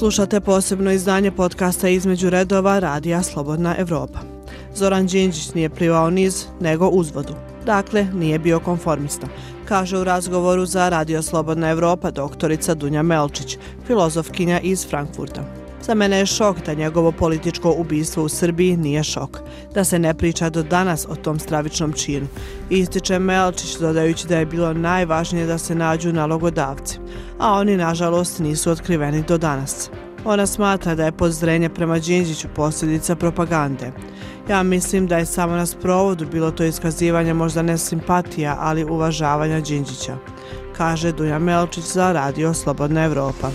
Slušate posebno izdanje podcasta između redova Radija Slobodna Evropa. Zoran Đinđić nije plivao niz, nego uzvodu. Dakle, nije bio konformista, kaže u razgovoru za Radio Slobodna Evropa doktorica Dunja Melčić, filozofkinja iz Frankfurta. Za mene je šok da njegovo političko ubistvo u Srbiji nije šok, da se ne priča do danas o tom stravičnom činu. Ističe Melčić dodajući da je bilo najvažnije da se nađu nalogodavci, a oni nažalost nisu otkriveni do danas. Ona smatra da je pozdrenje prema Đinđiću posljedica propagande. Ja mislim da je samo na sprovodu bilo to iskazivanje možda ne simpatija, ali uvažavanja Đinđića, kaže Dunja Melčić za Radio Slobodna Evropa.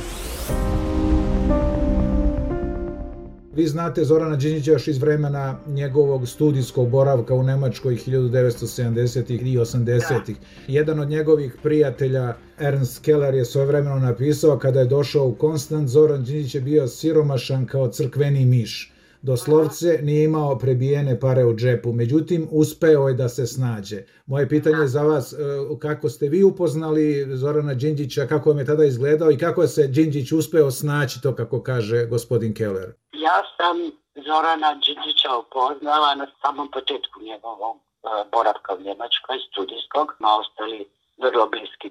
Vi znate Zorana Đinđića još iz vremena njegovog studijskog boravka u Nemačkoj 1970. i 80. Jedan od njegovih prijatelja, Ernst Keller, je svojevremeno napisao kada je došao u Konstant, Zoran Đinđić je bio siromašan kao crkveni miš doslovce nije imao prebijene pare u džepu, međutim uspeo je da se snađe. Moje pitanje za vas, e, kako ste vi upoznali Zorana Đinđića, kako vam je tada izgledao i kako se Đinđić uspeo snaći to kako kaže gospodin Keller? Ja sam Zorana Đinđića upoznala na samom početku njegovog e, boravka u Njemačkoj, studijskog, na ostali vrlo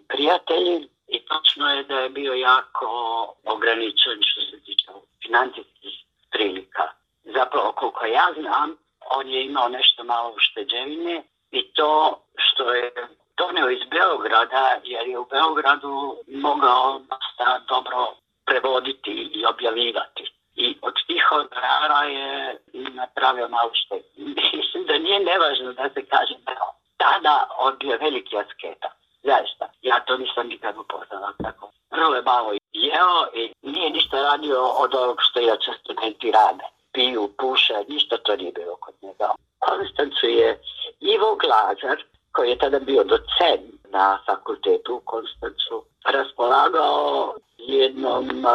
prijatelji. I točno je da je bio jako ograničen što se tiče financijskih prilika. Zapravo koliko ja znam, on je imao nešto malo ušteđevine i to što je donio iz Beograda, jer je u Beogradu mogao dosta dobro prevoditi i objavljivati. I od tih honorara je napravio malo što. Mislim da nije nevažno da se kaže da tada on bio veliki asketa. Zaista, ja to nisam nikad upoznala tako. Vrlo je malo jeo i nije ništa radio od ovog što ja studenti rade piju, puša, ništa to nije bilo kod njega. Konstancu je Ivo Glazar, koji je tada bio docent na fakultetu u Konstancu, raspolagao jednom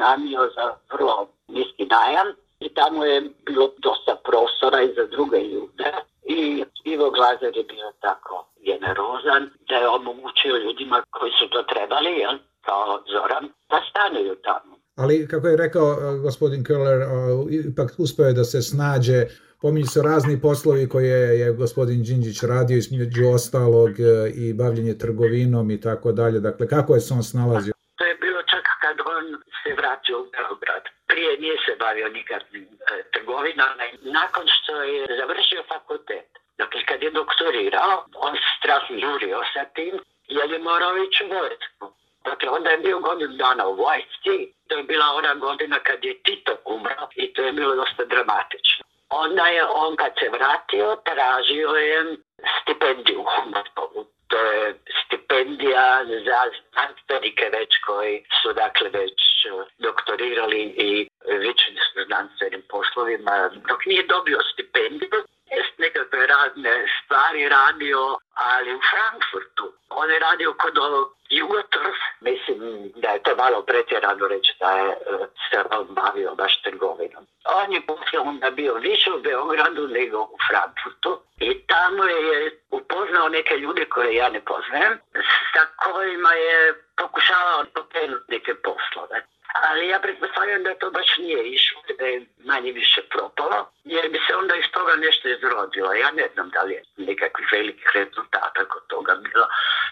iznamio za vrlo niski najam i tamo je bilo dosta prostora i za druge ljude. I Ivo Glazar je bio tako generozan da je omogućio ljudima koji su to trebali, jel, kao Zoran, da stanuju tamo. Ali kako je rekao uh, gospodin Köhler, uh, ipak uspeo je da se snađe, pominju se razni poslovi koje je gospodin Đinđić radio između ostalog uh, i bavljenje trgovinom i tako dalje, dakle kako je se on snalazio? To je bilo čak kad on se vratio u Beograd. Prije nije se bavio nikakvim e, trgovinama. Nakon što je završio fakultet, dakle kad je doktorirao, on se strašno žurio sa tim, jer je morao ići u vojsku. Dakle, onda je bio godinu dana u vojsci, to je bila ona godina kad je Tito umro i to je bilo dosta dramatično. Onda je on kad se vratio tražio je stipendiju u stipendija za znanstvenike već koji su dakle već doktorirali i većim znanstvenim poslovima. Dok nije dobio stipendiju, jest nekakve razne stvari radio, ali u Frankfurtu. On je radio kod ovog mislim da je to malo pretjerano reći da je e, se on baš trgovinom. On je poslije onda bio više u Beogradu nego u Frankfurtu i tamo je neke ljude koje ja ne poznajem, sa kojima je pokušavao pokrenuti neke poslove. Ali ja pretpostavljam da to baš nije išlo, da je manje više propalo, jer bi se onda iz toga nešto izrodilo. Ja ne znam da li je nekakvih velikih rezultata kod toga bilo.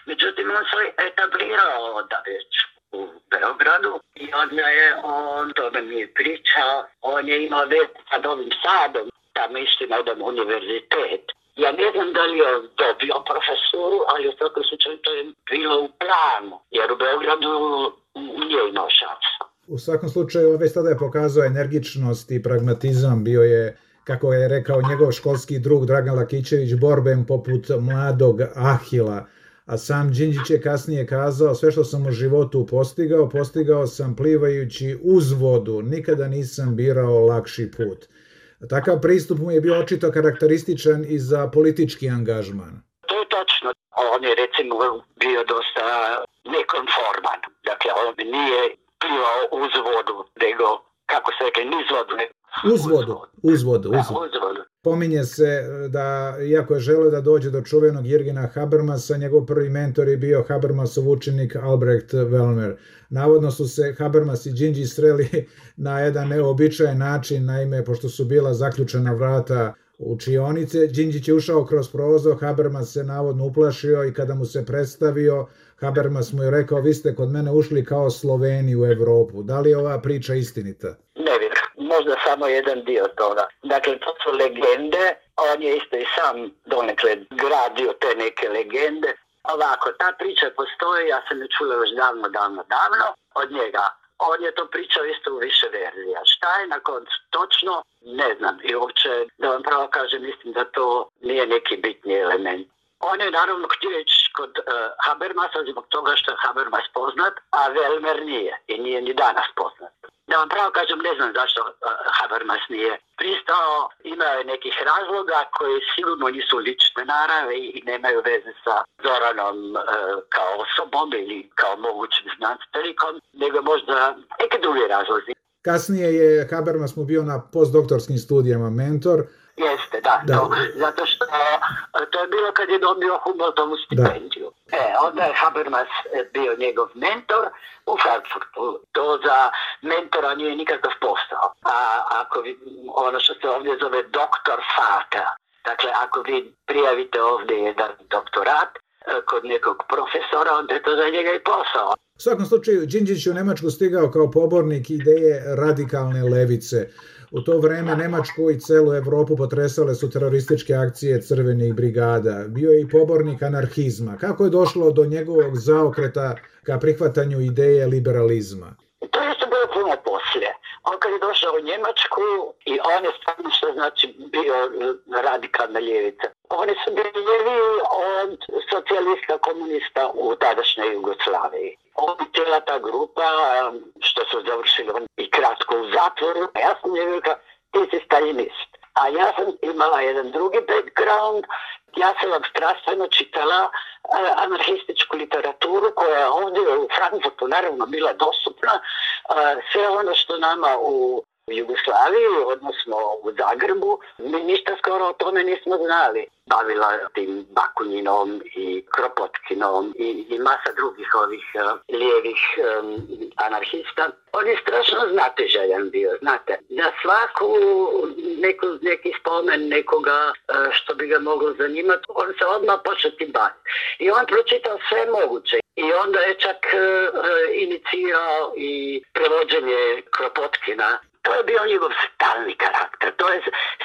Međutim, on se etablirao da već u Beogradu i onda je on, to mi pričao, on je imao već sa Novim Sadom, tamo isti na jedan univerzitet. Ja ne znam da li je dobio profesuru, ali u svakom slučaju to je bilo u planu, jer u Beogradu nije imao šansa. U svakom slučaju, već tada je pokazao energičnost i pragmatizam, bio je kako je rekao njegov školski drug Dragan Lakićević, borben poput mladog Ahila, a sam Đinđić je kasnije kazao sve što sam u životu postigao, postigao sam plivajući uz vodu, nikada nisam birao lakši put. Takav pristup mu je bio očito karakterističan i za politički angažman. To je tačno. On je recimo bio dosta nekonforman. Dakle, on nije plivao uz vodu, nego kako se rekli, niz vodu, Uzvodu, uzvodu, Da, uzvodu. uzvodu. Pominje se e, da, iako je želeo da dođe do čuvenog Jirgina Habermasa, njegov prvi mentor je bio Habermasov učenik Albrecht Wellmer. Navodno su se Habermas i Đinđi sreli na jedan neobičajan način, naime, pošto su bila zaključena vrata učionice, Đinđić je ušao kroz prozor, Habermas se navodno uplašio i kada mu se predstavio, Habermas mu je rekao, vi ste kod mene ušli kao Sloveni u Evropu. Da li je ova priča istinita? Ne vjerujem, možda samo jedan dio toga. Dakle, to su legende, on je isto i sam donekle gradio te neke legende. Ovako, ta priča postoji, ja sam je čula još davno, davno, davno od njega. On je to pričao isto u više verzija. Šta je na koncu točno, ne znam. I uopće, da vam pravo kažem, mislim da to nije neki bitni element. On je naravno htio ići kod uh, Habermasa zbog toga što je Habermas poznat, a Velmer nije i nije ni danas poznat. Da vam pravo kažem, ne znam zašto uh, Habermas nije pristao, imao je nekih razloga koji sigurno nisu lične narave i nemaju veze sa Zoranom uh, kao osobom ili kao mogućim znanstvenikom, nego možda neke druge razlozi. Kasnije je Habermas mu bio na postdoktorskim studijama mentor, Jeste, da, Da. To, zato što e, to je bilo kad je dobio Humboldtovu stipendiju. E, onda je Habermas e, bio njegov mentor u Frankfurtu. To za mentora nije nikakav posao. A ako vi, ono što se ovdje zove doktor fata, dakle ako vi prijavite ovdje jedan doktorat kod nekog profesora, onda je to za njega i posao. U svakom slučaju, Đinđić u Nemačku stigao kao pobornik ideje radikalne levice. U to vreme Nemačku i celu Evropu potresale su terorističke akcije crvenih brigada. Bio je i pobornik anarhizma. Kako je došlo do njegovog zaokreta ka prihvatanju ideje liberalizma? To je bilo puno poslije. On kad je došao u Njemačku i on je stvarno što znači bio e, radikalna ljevica. Oni su bili od socijalista komunista u tadašnjoj Jugoslaviji. On cijela ta grupa, što su završili i kratko u zatvoru, a ja sam je rekao, ti si stalinist. A ja sam imala jedan drugi background, ja sam abstrastveno čitala e, anarhističku literaturu koja je ovdje u Frankfurtu naravno bila dostupna. E, sve ono što nama u Jugoslaviji, odnosno u Zagrebu, mi ništa skoro o tome nismo znali. Bavila tim Bakunjinom i Kropotkinom i, i masa drugih ovih uh, lijevih um, anarhista. On je strašno znatiželjan bio, znate. Za svaku neku, neki spomen nekoga uh, što bi ga moglo zanimati, on se odmah počeo baviti. I on pročitao sve moguće. I onda je čak uh, inicirao i prevođenje Kropotkina to je bio njegov stalni karakter. To je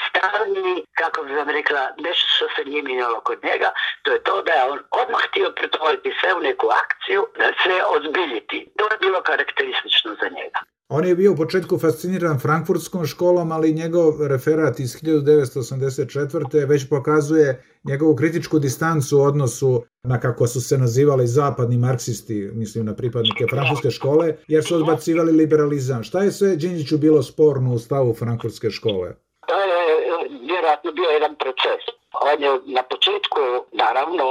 stalni, kako bi vam rekla, nešto što se nije mijenjalo kod njega, to je to da je on odmah htio pretvoriti sve u neku akciju, da sve ozbiljiti. To je bilo karakteristično za njega. On je bio u početku fasciniran frankfurtskom školom, ali njegov referat iz 1984. već pokazuje njegovu kritičku distancu u odnosu na kako su se nazivali zapadni marksisti, mislim na pripadnike frankfurtske škole, jer su odbacivali liberalizam. Šta je sve Đinđiću bilo sporno u stavu frankfurtske škole? To je e, vjerojatno bio jedan proces. On je na početku, naravno,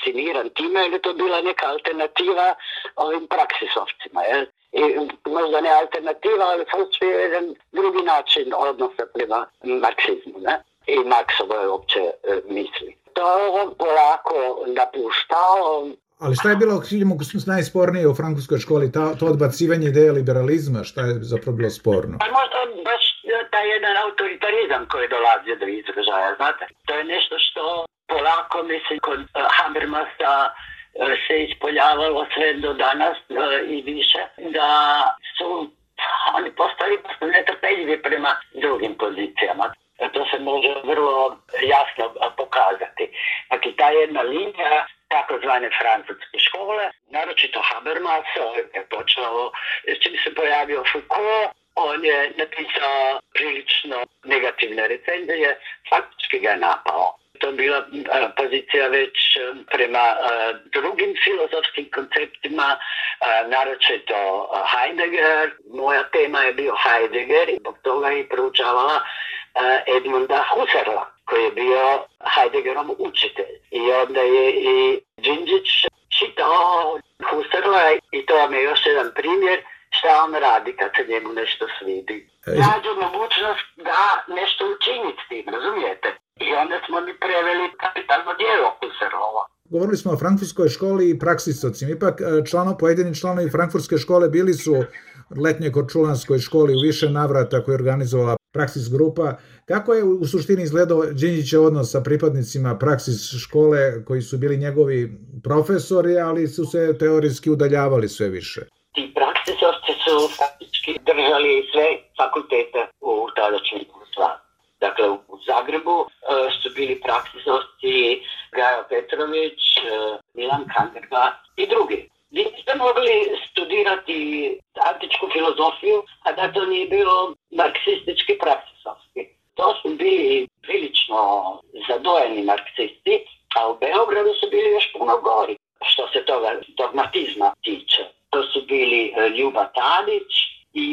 fasciniran time, jer je to bila neka alternativa ovim praksisovcima. Jel? I možda ne alternativa, ali to je jedan drugi način odnosa prema marksizmu. Ne? i Marksove uopće e, misli. To je on polako napuštao. Ali šta je bilo mu najspornije u francuskoj školi, ta, to odbacivanje ideje liberalizma, šta je zapravo bilo sporno? Pa možda baš taj jedan autoritarizam koji dolazi do izražaja, znate. To je nešto što polako, mislim, kod uh, Habermasa uh, se ispoljavalo sve do danas uh, i više, da su oni postali netrpeljivi prema drugim pozicijama to se može vrlo jasno pokazati. Dakle, ta jedna linija takozvane francuske škole, naročito Habermas, je počeo, čim se pojavio Foucault, on je napisao prilično negativne recenzije, faktički ga je napao. To bila pozicija već prema drugim filozofskim konceptima, naročito Heidegger. Moja tema je bio Heidegger i zbog toga je proučavala Edmunda Husserla, koji je bio Heideggerom učitelj. I onda je i Đinđić čitao Husserla i to vam je još jedan primjer šta on radi kad se njemu nešto svidi. nađu mogućnost da nešto učini s tim, razumijete? I onda smo mi preveli kapitalno djelo Husserlova. Govorili smo o frankfurtskoj školi i praksisocima. Ipak e, člano, pojedini članovi frankfurtske škole bili su letnje korčulanskoj školi u više navrata koje je organizovala Praksis grupa. Kako je u suštini izgledao Đinđićev odnos sa pripadnicima Praksis škole koji su bili njegovi profesori, ali su se teorijski udaljavali sve više? Ti praksisovci su faktički držali sve fakultete u tadašnjem Jugoslaviji. Dakle, u Zagrebu e, su bili praksisovci Gajo Petrović, e, Milan Kanderga i drugi. Vi ste mogli studirati antičku filozofiju, a da to nije bilo marksistički praksisovski. To su bili prilično zadojeni marksisti, a u Beogradu su bili još puno gori što se toga dogmatizma tiče. To su bili e, Ljuba Tadić i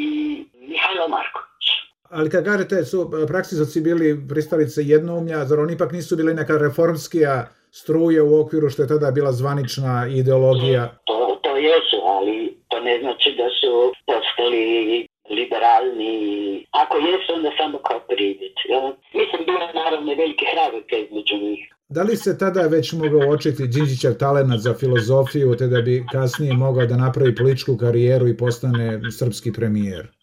Mihajlo Marković. Ali kad kažete su praksisovci bili pristalice jednoumlja, zar oni ipak nisu bili neka reformskija struje u okviru što je tada bila zvanična ideologija? To, to jesu, ali to ne znači da su postali liberalni. Ako jesu, onda samo kao privid. Ja? Mislim, bilo naravno velike hrabrke između njih. Da li se tada već mogao očiti Đinđićev talenat za filozofiju, te da bi kasnije mogao da napravi političku karijeru i postane srpski premijer?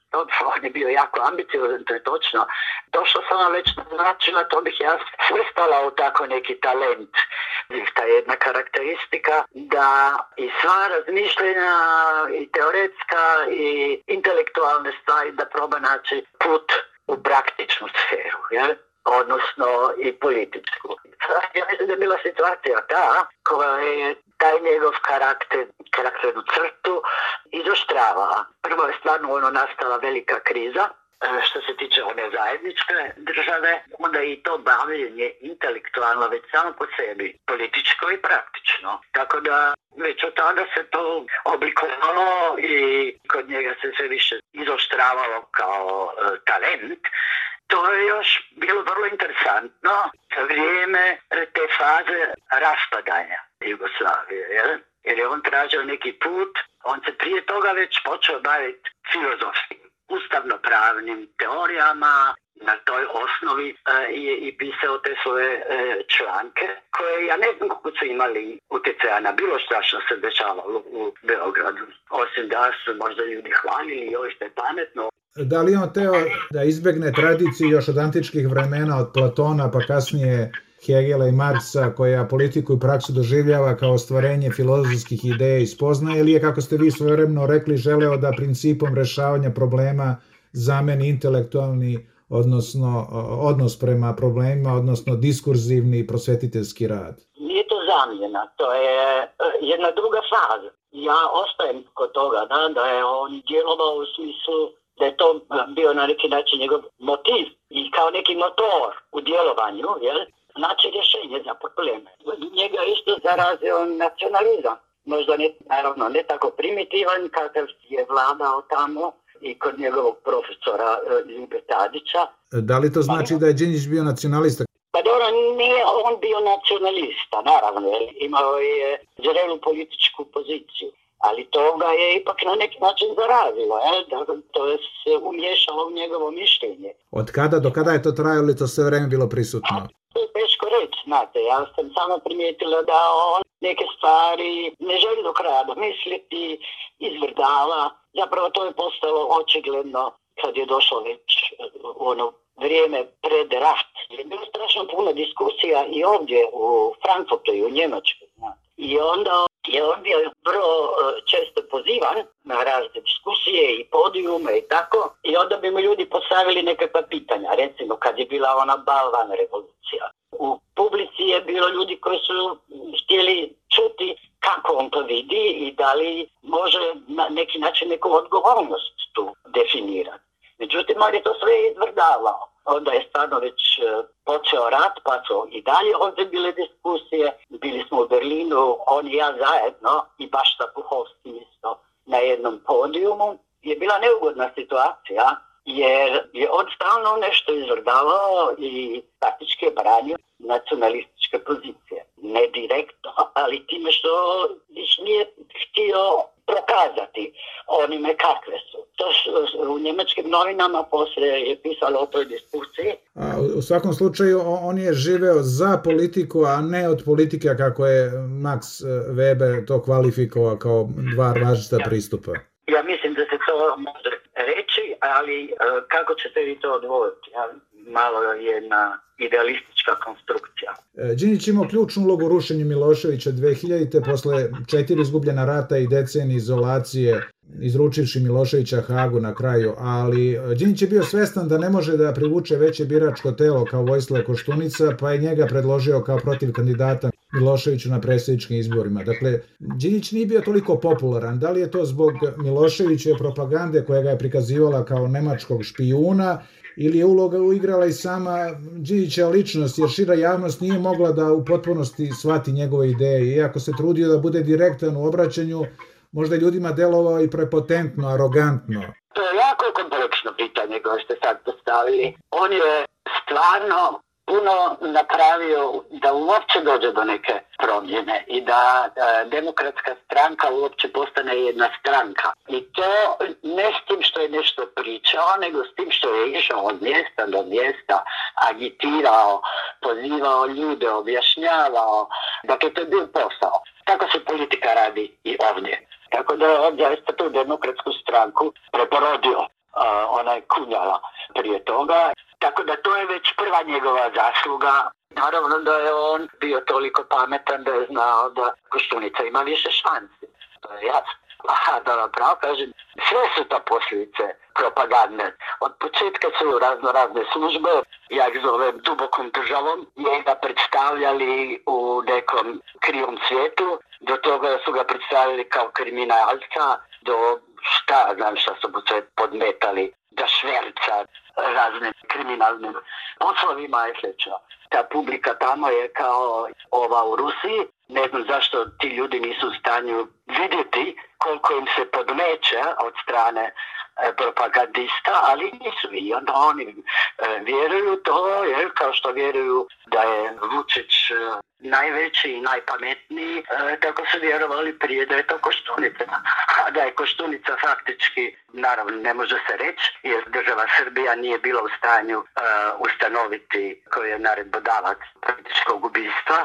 on je bio jako ambiciozan, to je točno. Došlo sam vam već naznačila, to bih ja svrstala u tako neki talent. Ta jedna karakteristika da i sva razmišljenja i teoretska i intelektualne stvari da proba naći put u praktičnu sferu. Jel? Odnosno i političku. Ja mislim da je bila situacija ta koja je taj njegov karakter, karakternu crtu izoštrava. Prvo je stvarno ono nastala velika kriza, e, što se tiče one zajedničke države, onda i to bavljenje intelektualno već samo po sebi, političko i praktično. Tako da već od tada se to oblikovalo i kod njega se sve više izoštravalo kao e, talent to je još bilo vrlo interesantno vrijeme te faze raspadanja Jugoslavije, jel? jer je on tražio neki put, on se prije toga već počeo baviti filozofskim, ustavnopravnim teorijama, na toj osnovi e, je i pisao te svoje e, članke koje ja ne znam kako su imali utjecaja na bilo što što se dešavalo u Beogradu. Osim da su možda ljudi hvalili joj što je pametno, Da li on teo da izbegne tradiciju još od antičkih vremena, od Platona pa kasnije Hegela i Marksa koja politiku i praksu doživljava kao stvarenje filozofskih ideja i spoznaje ili je, kako ste vi svojevremeno rekli, želeo da principom rešavanja problema zameni intelektualni odnosno odnos prema problemima, odnosno diskurzivni prosvetiteljski rad? Nije to zamjena, to je e, jedna druga faza. Ja ostajem kod toga da, da je on djelovao u smislu da je to bio na neki način njegov motiv i kao neki motor u djelovanju, jel? znači rješenje za probleme. Njega isto zarazio nacionalizam. Možda ne, naravno ne tako primitivan kakav je vladao tamo i kod njegovog profesora e, Ljube Tadića. Da li to znači da je Đinjić bio nacionalista? Pa dobro, nije on bio nacionalista, naravno, jer imao je zrelu političku poziciju ali to ga je ipak na neki način zarazilo, je? da to je se umješalo u njegovo mišljenje. Od kada do kada je to trajalo ili to sve vreme bilo prisutno? To je teško reći, znate, ja sam samo primijetila da on neke stvari ne želi do kraja domisliti, izvrdava. Zapravo to je postalo očigledno kad je došlo već u ono vrijeme pred rat. Je bilo strašno puno diskusija i ovdje u Frankfurtu i u Njemačkoj. I onda je on bio vrlo e, često pozivan na razne diskusije i podijume i tako. I onda bi mu ljudi postavili nekakva pitanja. Recimo kad je bila ona balvan revolucija. U publici je bilo ljudi koji su htjeli čuti kako on to vidi i da li može na neki način neku odgovornost tu definirati. Međutim, on je to sve izvrdavao onda je stvarno već e, počeo rat, pa su i dalje ovdje bile diskusije. Bili smo u Berlinu, on i ja zajedno i baš sa Puhovskim isto na jednom podijumu. Je bila neugodna situacija jer je on stalno nešto izvrdavao i praktički branio nacionalističke pozicije. Ne direktno, ali time što nije htio prokazati onime kakve su. To u njemačkim novinama, poslije je pisalo o toj diskusiji. A, u svakom slučaju on je živeo za politiku, a ne od politike kako je Max Weber to kvalifikovao kao dva različita pristupa. Ja mislim da se to može reći, ali e, kako ćete vi to odvojiti? Malo je na idealistička konstrukcija. E, Đinić imao ključnu ulogu rušenju Miloševića 2000. posle četiri izgubljena rata i decenije izolacije izručivši Miloševića Hagu na kraju, ali Đinić je bio svestan da ne može da privuče veće biračko telo kao Vojsla Koštunica, pa je njega predložio kao protiv kandidata Miloševiću na predsjedničkim izborima. Dakle, Đinić nije bio toliko popularan. Da li je to zbog Miloševićeve propagande koja ga je prikazivala kao nemačkog špijuna ili je uloga uigrala i sama Đinića ličnost, jer šira javnost nije mogla da u potpunosti shvati njegove ideje. Iako se trudio da bude direktan u obraćanju, možda ljudima delovao i prepotentno, arogantno. To je jako kompleksno pitanje koje ste sad postavili. On je stvarno puno napravio da uopće dođe do neke promjene i da e, demokratska stranka uopće postane jedna stranka. I to ne s tim što je nešto pričao, nego s tim što je išao od mjesta do mjesta, agitirao, pozivao ljude, objašnjavao. Dakle, to je bio posao. Tako se politika radi i ovdje. Tako da je on zaista tu demokratsku stranku preporodio onaj kunjala prije toga. Tako da to je već prva njegova zasluga. Naravno da je on bio toliko pametan da je znao da Koštunica ima više šansi. To je jasno. Aha, da vam pravo kažem, sve su to posljedice propagande. Od početka su razno razne službe, ja ih zovem dubokom državom, njega predstavljali u nekom krivom svijetu, do toga su ga predstavili kao kriminalca, do šta, znam šta su se podmetali, da šverca razne kriminalnim poslovima i slično. Ta publika tamo je kao ova u Rusiji, ne znam zašto ti ljudi nisu u stanju vidjeti koliko im se podmeće od strane E, propagandista, ali nisu i onda oni e, vjeruju to, jer kao što vjeruju da je Vučić e, najveći i najpametniji, tako su vjerovali prije da je to Koštunica. A da je Koštunica faktički, naravno ne može se reći, jer država Srbija nije bila u stanju ustanoviti koji je naredbodavac političkog ubistva,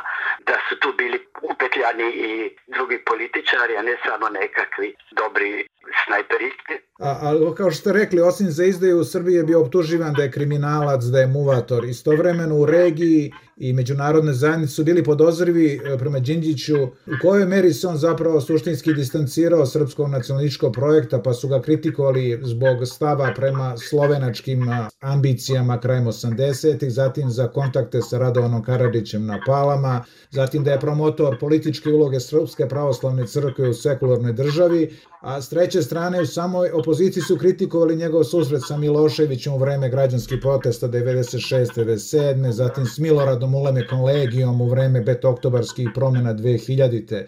da su tu bili upetljani i drugi političari, a ne samo nekakvi dobri snajperisti. A, a kao što ste rekli, osim za izdaju u Srbiji je bio optuživan da je kriminalac, da je muvator. Istovremeno u regiji i međunarodne zajednice su bili podozrivi e, prema Đinđiću u kojoj meri se on zapravo suštinski distancirao srpskog nacionalističkog projekta pa su ga kritikovali zbog stava prema slovenačkim ambicijama krajem 80-ih, zatim za kontakte sa Radovanom Karadžićem na Palama, zatim da je promotor političke uloge Srpske pravoslavne crkve u sekularnoj državi, a s treće strane u samoj opoziciji su kritikovali njegov susret sa Miloševićem u vreme građanskih protesta 96. 97. zatim s Miloradom Ulemekom Legijom u vreme betoktobarskih promjena 2000.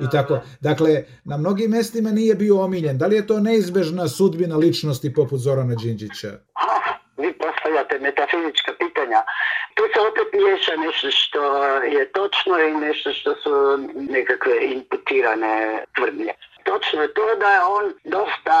I tako. Dakle, na mnogim mestima nije bio omiljen. Da li je to neizbežna sudbina ličnosti poput Zorana Đinđića? Vi postavljate metafizička pitanja. Tu se opet miješa nešto što je točno i nešto što su nekakve imputirane tvrdnje točno je to da je on dosta,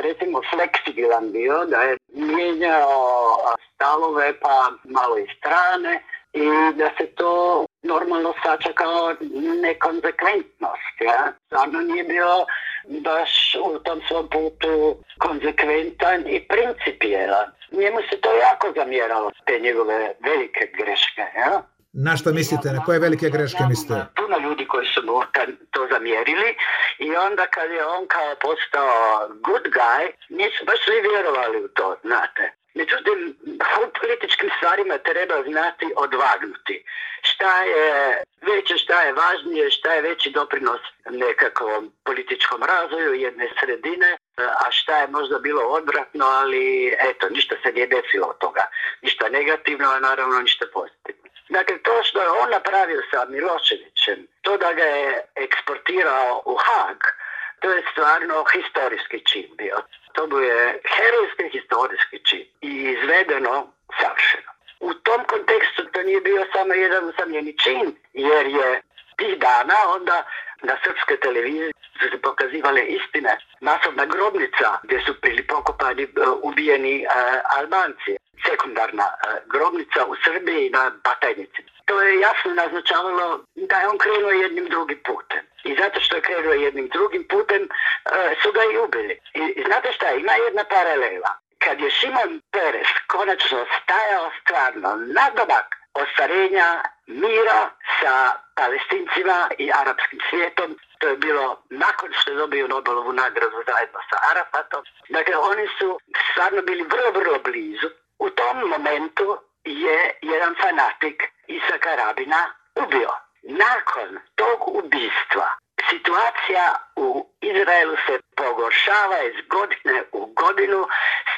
recimo, fleksibilan bio, da je mijenjao stavove pa malo i strane i da se to normalno sača kao nekonzekventnost. Ja? Stvarno nije bio baš u tom svom putu konzekventan i principijelan. Njemu se to jako zamjeralo, te njegove velike greške. Ja? Na šta mislite, na koje velike greške mislite? Puno ljudi koji su mu to zamjerili i onda kad je on kao postao good guy, nisu baš svi vjerovali u to, znate. Međutim, u političkim stvarima treba znati odvagnuti. Šta je veće, šta je važnije, šta je veći doprinos nekakvom političkom razvoju jedne sredine, a šta je možda bilo odvratno, ali eto, ništa se nije desilo od toga. Ništa negativno, a naravno ništa pozitivno. Dakle, to što je on napravio sa Miloševićem, to da ga je eksportirao u Hag, to je stvarno historijski čin bio. To mu je herojski historijski čin i izvedeno savršeno. U tom kontekstu to nije bio samo jedan usamljeni čin, jer je tih dana onda na srpskoj televiziji su se pokazivale istine. Masovna grobnica gdje su bili pokopani ubijeni Albanci. Sekundarna grobnica u Srbiji na Batajnici. To je jasno naznačavalo da je on krenuo jednim drugim putem. I zato što je krenuo jednim drugim putem su ga i ubili. I znate šta, ima jedna paralela. Kad je Šimon Peres konačno stajao stvarno na domak ostvarenja mira sa palestincima i arapskim svijetom. To je bilo nakon što je dobio Nobelovu nagradu zajedno sa Arafatom. Dakle, oni su stvarno bili vrlo, vrlo blizu. U tom momentu je jedan fanatik Isa Karabina ubio. Nakon tog ubistva situacija u Izraelu se pogoršava iz godine u godinu.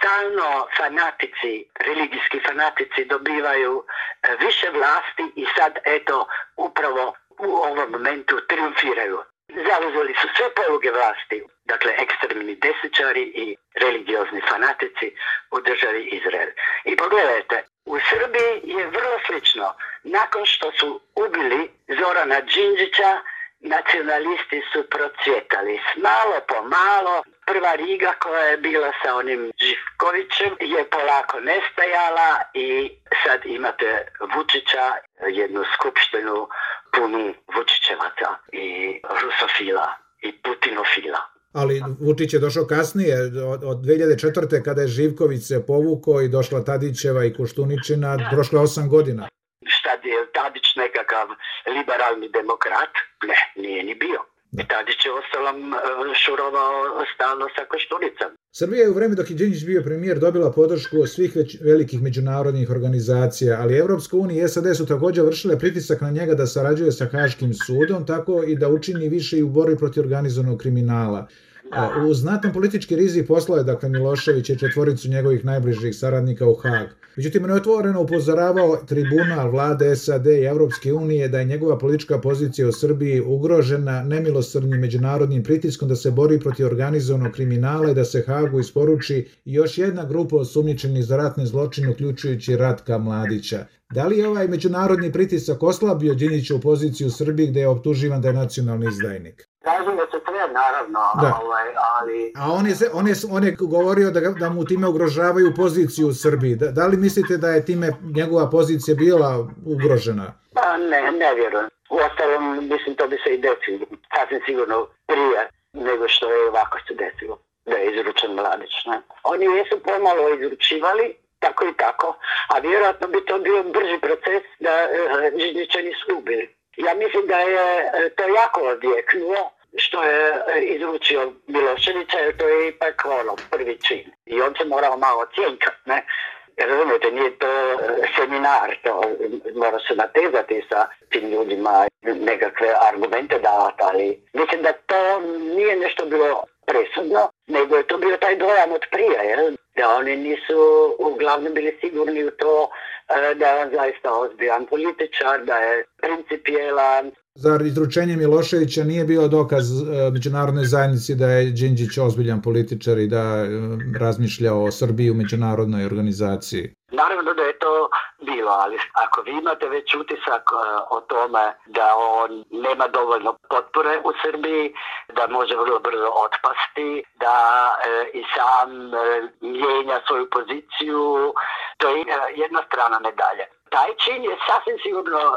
Stalno fanatici, religijski fanatici dobivaju e, više vlasti i sad eto upravo u ovom momentu triumfiraju. Zauzeli su sve poluge vlasti, dakle ekstremni desničari i religiozni fanatici u državi Izrael. I pogledajte, u Srbiji je vrlo slično. Nakon što su ubili Zorana Đinđića, nacionalisti su procvjetali. Malo po malo, prva Riga koja je bila sa onim Živkovićem je polako nestajala i sad imate Vučića, jednu skupštinu punu Vučićevaca i Rusofila i Putinofila. Ali Vučić je došao kasnije, od 2004. kada je Živković se povukao i došla Tadićeva i Koštuničina, da. prošlo je osam godina je Tadić nekakav liberalni demokrat? Ne, nije ni bio. Da. Tadić je ostalom šurovao stalno sa koštunicom. Srbija je u vreme dok je Đinđić bio premijer dobila podršku svih već velikih međunarodnih organizacija, ali Evropska unija i SAD su također vršile pritisak na njega da sarađuje sa Haškim sudom, tako i da učini više i u borbi protiv organizovanog kriminala. U znatan politički rizik poslao je dakle Milošević i četvoricu njegovih najbližih saradnika u Hag. Međutim, on je otvoreno upozoravao tribunal vlade SAD i Evropske unije da je njegova politička pozicija u Srbiji ugrožena nemilosrdnim međunarodnim pritiskom da se bori protiv organizovanog kriminala i da se Hagu isporuči još jedna grupa osumnjičenih za ratne zločine, uključujući Ratka Mladića. Da li je ovaj međunarodni pritisak oslabio Đinjiću poziciju u Srbiji gde je optuživan da je nacionalni izdajnik? Kažem da se sve, naravno, da. Ovaj, ali... A on je, on je, on je govorio da, da mu time ugrožavaju poziciju u Srbiji. Da, da li mislite da je time njegova pozicija bila ugrožena? Pa ne, ne vjerujem. U ostalom, mislim, to bi se i desilo. Sasvim sigurno prije nego što je ovako se desilo da je izručen mladić. Ne? Oni jesu pomalo izručivali, tako i tako, a vjerojatno bi to bio brži proces da e, Židnića nisu ubili. Ja mislim da je e, to jako odjeknuo što je e, izručio Miloševića, jer to je ipak ono, prvi čin. I on se morao malo cijenkat, ne? Razumijete, nije to seminar, to mora se natezati sa tim ljudima, nekakve argumente davati, ali mislim da to nije nešto bilo presudno, nego je to bio taj dojam od prije, jel? da oni nisu uglavnom bili sigurni u to e, da je on zaista ozbiljan političar, da je principijelan. Zar izručenje Miloševića nije bio dokaz e, međunarodnoj zajednici da je Đinđić ozbiljan političar i da e, razmišlja o Srbiji u međunarodnoj organizaciji? Naravno da je to bilo, ali ako vi imate već utisak uh, o tome da on nema dovoljno potpore u Srbiji, da može vrlo brzo otpasti, da i sam mijenja svoju poziciju, to je jedna strana medalje. Taj čin je sasvim sigurno uh,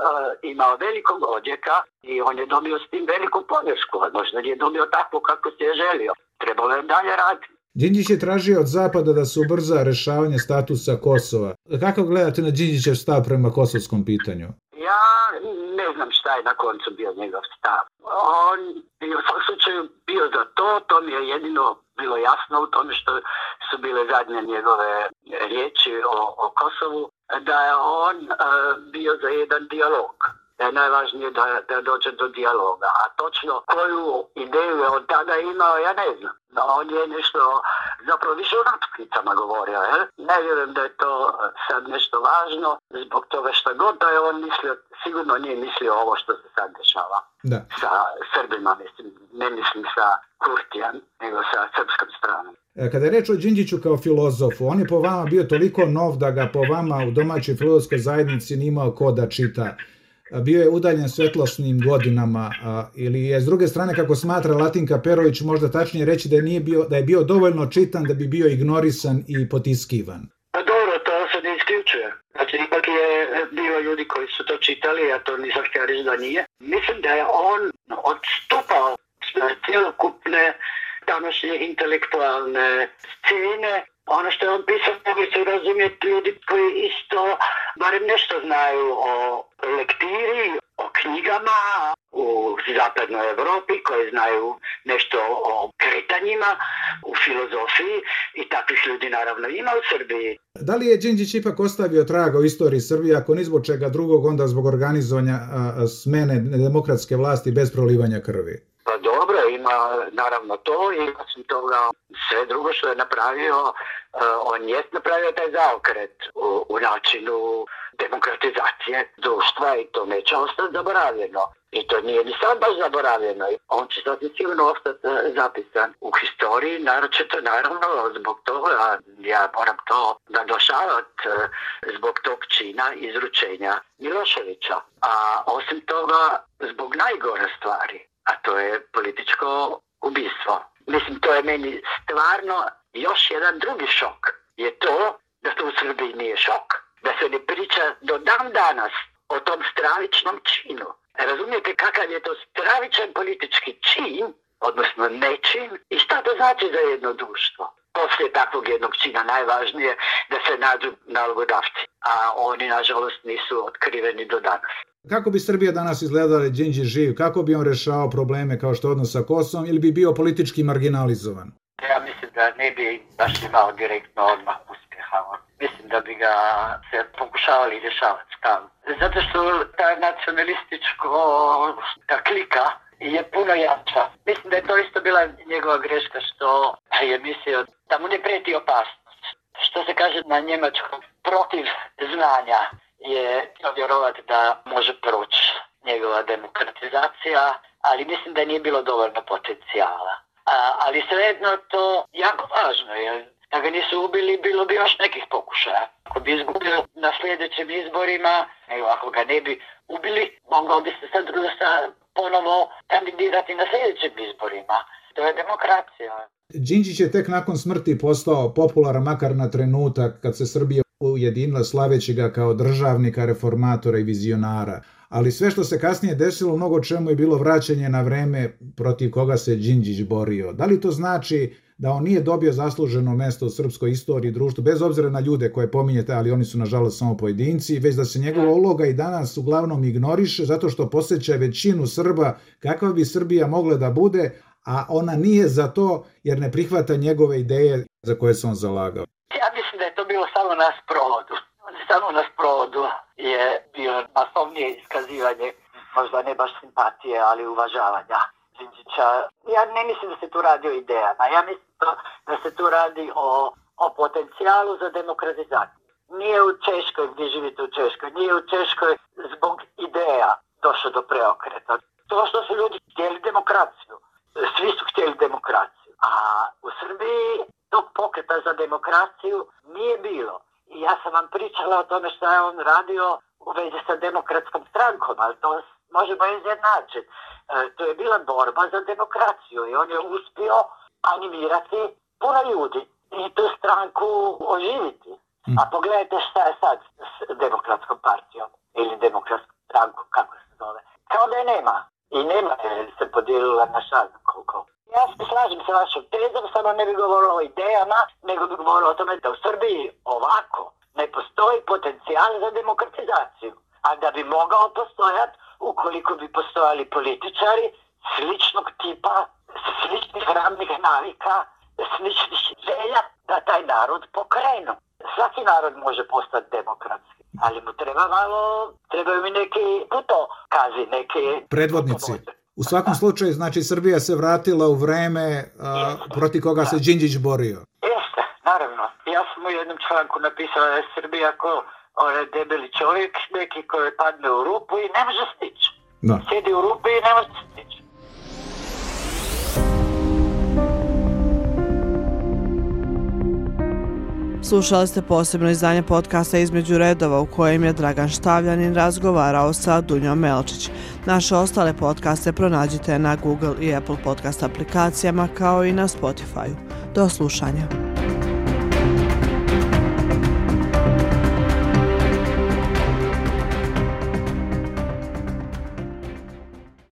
imao velikog odjeka i on je dobio s tim veliku podršku, možda nije dobio tako kako se je želio. Trebalo je dalje raditi. Đinđić je tražio od Zapada da se ubrza rešavanje statusa Kosova. Kako gledate na Đinđićev stav prema kosovskom pitanju? Ja ne znam šta je na koncu bio njegov stav. On je u svom slučaju bio za to, to mi je jedino bilo jasno u tome što su bile zadnje njegove riječi o, o Kosovu, da je on uh, bio za jedan dijalog da je najvažnije da, da dođe do dijaloga. A točno koju ideju je od tada imao, ja ne znam. No, on je nešto, zapravo više o natuknicama govorio, je? Ne vjerujem da je to sad nešto važno, zbog toga što god da je on mislio, sigurno nije mislio ovo što se sad dešava. Da. Sa Srbima, mislim, ne mislim sa Kurtijan, nego sa. E, kada je reč o Đinđiću kao filozofu, on je po vama bio toliko nov da ga po vama u domaćoj filozofskoj zajednici nimao ko da čita. bio je udaljen svetlosnim godinama ili je s druge strane kako smatra Latinka Perović možda tačnije reći da je, nije bio, da je bio dovoljno čitan da bi bio ignorisan i potiskivan? Pa dobro, to se ne isključuje. Znači, ipak je bilo ljudi koji su to čitali, a to nisam htio da nije. Mislim da je on odstupao cjelokupne današnje intelektualne scene ono što je on pisao mogu se razumjeti ljudi koji isto barem nešto znaju o lektiri, o knjigama u zapadnoj Europi koji znaju nešto o kretanjima, u filozofiji i takvih ljudi naravno ima u Srbiji. Da li je Đinđić ipak ostavio traga u istoriji Srbije, ako ni zbog čega drugog, onda zbog organizovanja smene demokratske vlasti bez prolivanja krvi? Pa dobro, ima naravno to i osim toga sve drugo što je napravio, uh, on je napravio taj zaokret u, u načinu demokratizacije društva i to neće ostati zaboravljeno. I to nije ni sad baš zaboravljeno. On će sad sigurno ostati uh, zapisan u historiji, naročito naravno zbog toga, ja moram to nadošavati uh, zbog tog čina izručenja Miloševića. A osim toga, zbog najgore stvari, a to je političko ubistvo. Mislim, to je meni stvarno još jedan drugi šok. Je to da to u Srbiji nije šok. Da se ne priča do dan danas o tom stravičnom činu. Razumijete kakav je to stravičan politički čin, odnosno nečin, i šta to znači za jedno društvo? Poslije takvog jednog čina najvažnije da se nađu nalogodavci, a oni nažalost nisu otkriveni do danas. Kako bi Srbija danas izgledala Đinđi živ? Kako bi on rešao probleme kao što odnos sa Kosovom ili bi bio politički marginalizovan? Ja mislim da ne bi baš imao direktno odmah uspjeha. Mislim da bi ga se pokušavali rješavati stalno. Zato što ta nacionalističko ta klika je puno jača. Mislim da je to isto bila njegova greška što je mislio da mu ne preti opasnost. Što se kaže na njemačkom protiv znanja je vjerovati da može proći njegova demokratizacija, ali mislim da nije bilo dovoljno potencijala. A, ali svejedno to jako važno je. Da ga nisu ubili, bilo bi još nekih pokušaja. Ako bi izgubio na sljedećim izborima, nego ako ga ne bi ubili, mogao bi se sad ponovo kandidirati na sljedećim izborima. To je demokracija. Đinđić je tek nakon smrti postao popularan makar na trenutak kad se Srbija ujedinila slaveći ga kao državnika, reformatora i vizionara. Ali sve što se kasnije desilo, mnogo čemu je bilo vraćanje na vreme protiv koga se Đinđić borio. Da li to znači da on nije dobio zasluženo mesto u srpskoj istoriji i društvu, bez obzira na ljude koje pominjete, ali oni su nažalost samo pojedinci, već da se njegova uloga i danas uglavnom ignoriše zato što posjeća većinu Srba kakva bi Srbija mogla da bude, a ona nije za to jer ne prihvata njegove ideje za koje se on zalagao. Ja mislim da je to bilo samo na sprovodu. Samo na sprovodu je bio masovnije iskazivanje, možda ne baš simpatije, ali uvažavanja Đinđića. Ja ne mislim da se tu radi o idejama. Ja mislim da se tu radi o, o potencijalu za demokratizaciju. Nije u Češkoj gdje živite u Češkoj, nije u Češkoj zbog ideja došlo do preokreta. To što su ljudi htjeli demokraciju. Svi su htjeli demokraciju. A u Srbiji tog pokreta za demokraciju nije bilo. I ja sam vam pričala o tome što je on radio u vezi sa demokratskom strankom, ali to možemo izjednačiti. E, to je bila borba za demokraciju i on je uspio animirati puno ljudi i tu stranku oživiti. A mm. pogledajte šta je sad s demokratskom partijom ili demokratskom strankom, kako se zove. Kao da je nema. I nema je se podijelila na šal koliko. Ja se slažem sa vašom tezom, samo ne bi govorilo o idejama, nego bi govorilo o tome da u Srbiji ovako ne postoji potencijal za demokratizaciju. A da bi mogao postojati, ukoliko bi postojali političari sličnog tipa, sličnih ravnih navika, sličnih želja da taj narod pokrenu. Svaki narod može postati demokratski, ali mu treba malo, trebaju mi neki putokazi, neke... Predvodnici. U svakom slučaju, znači, Srbija se vratila u vreme a, protiv koga se Đinđić borio. Jeste, naravno. Ja sam u jednom članku napisao da je Srbija ko onaj debeli čovjek, neki koji padne u rupu i ne može stići. Da. Sjedi u rupi i ne može stići. Slušali ste posebno izdanje podcasta Između redova u kojem je Dragan Štavljanin razgovarao sa Dunjom Melčić. Naše ostale podcaste pronađite na Google i Apple podcast aplikacijama kao i na Spotify. Do slušanja.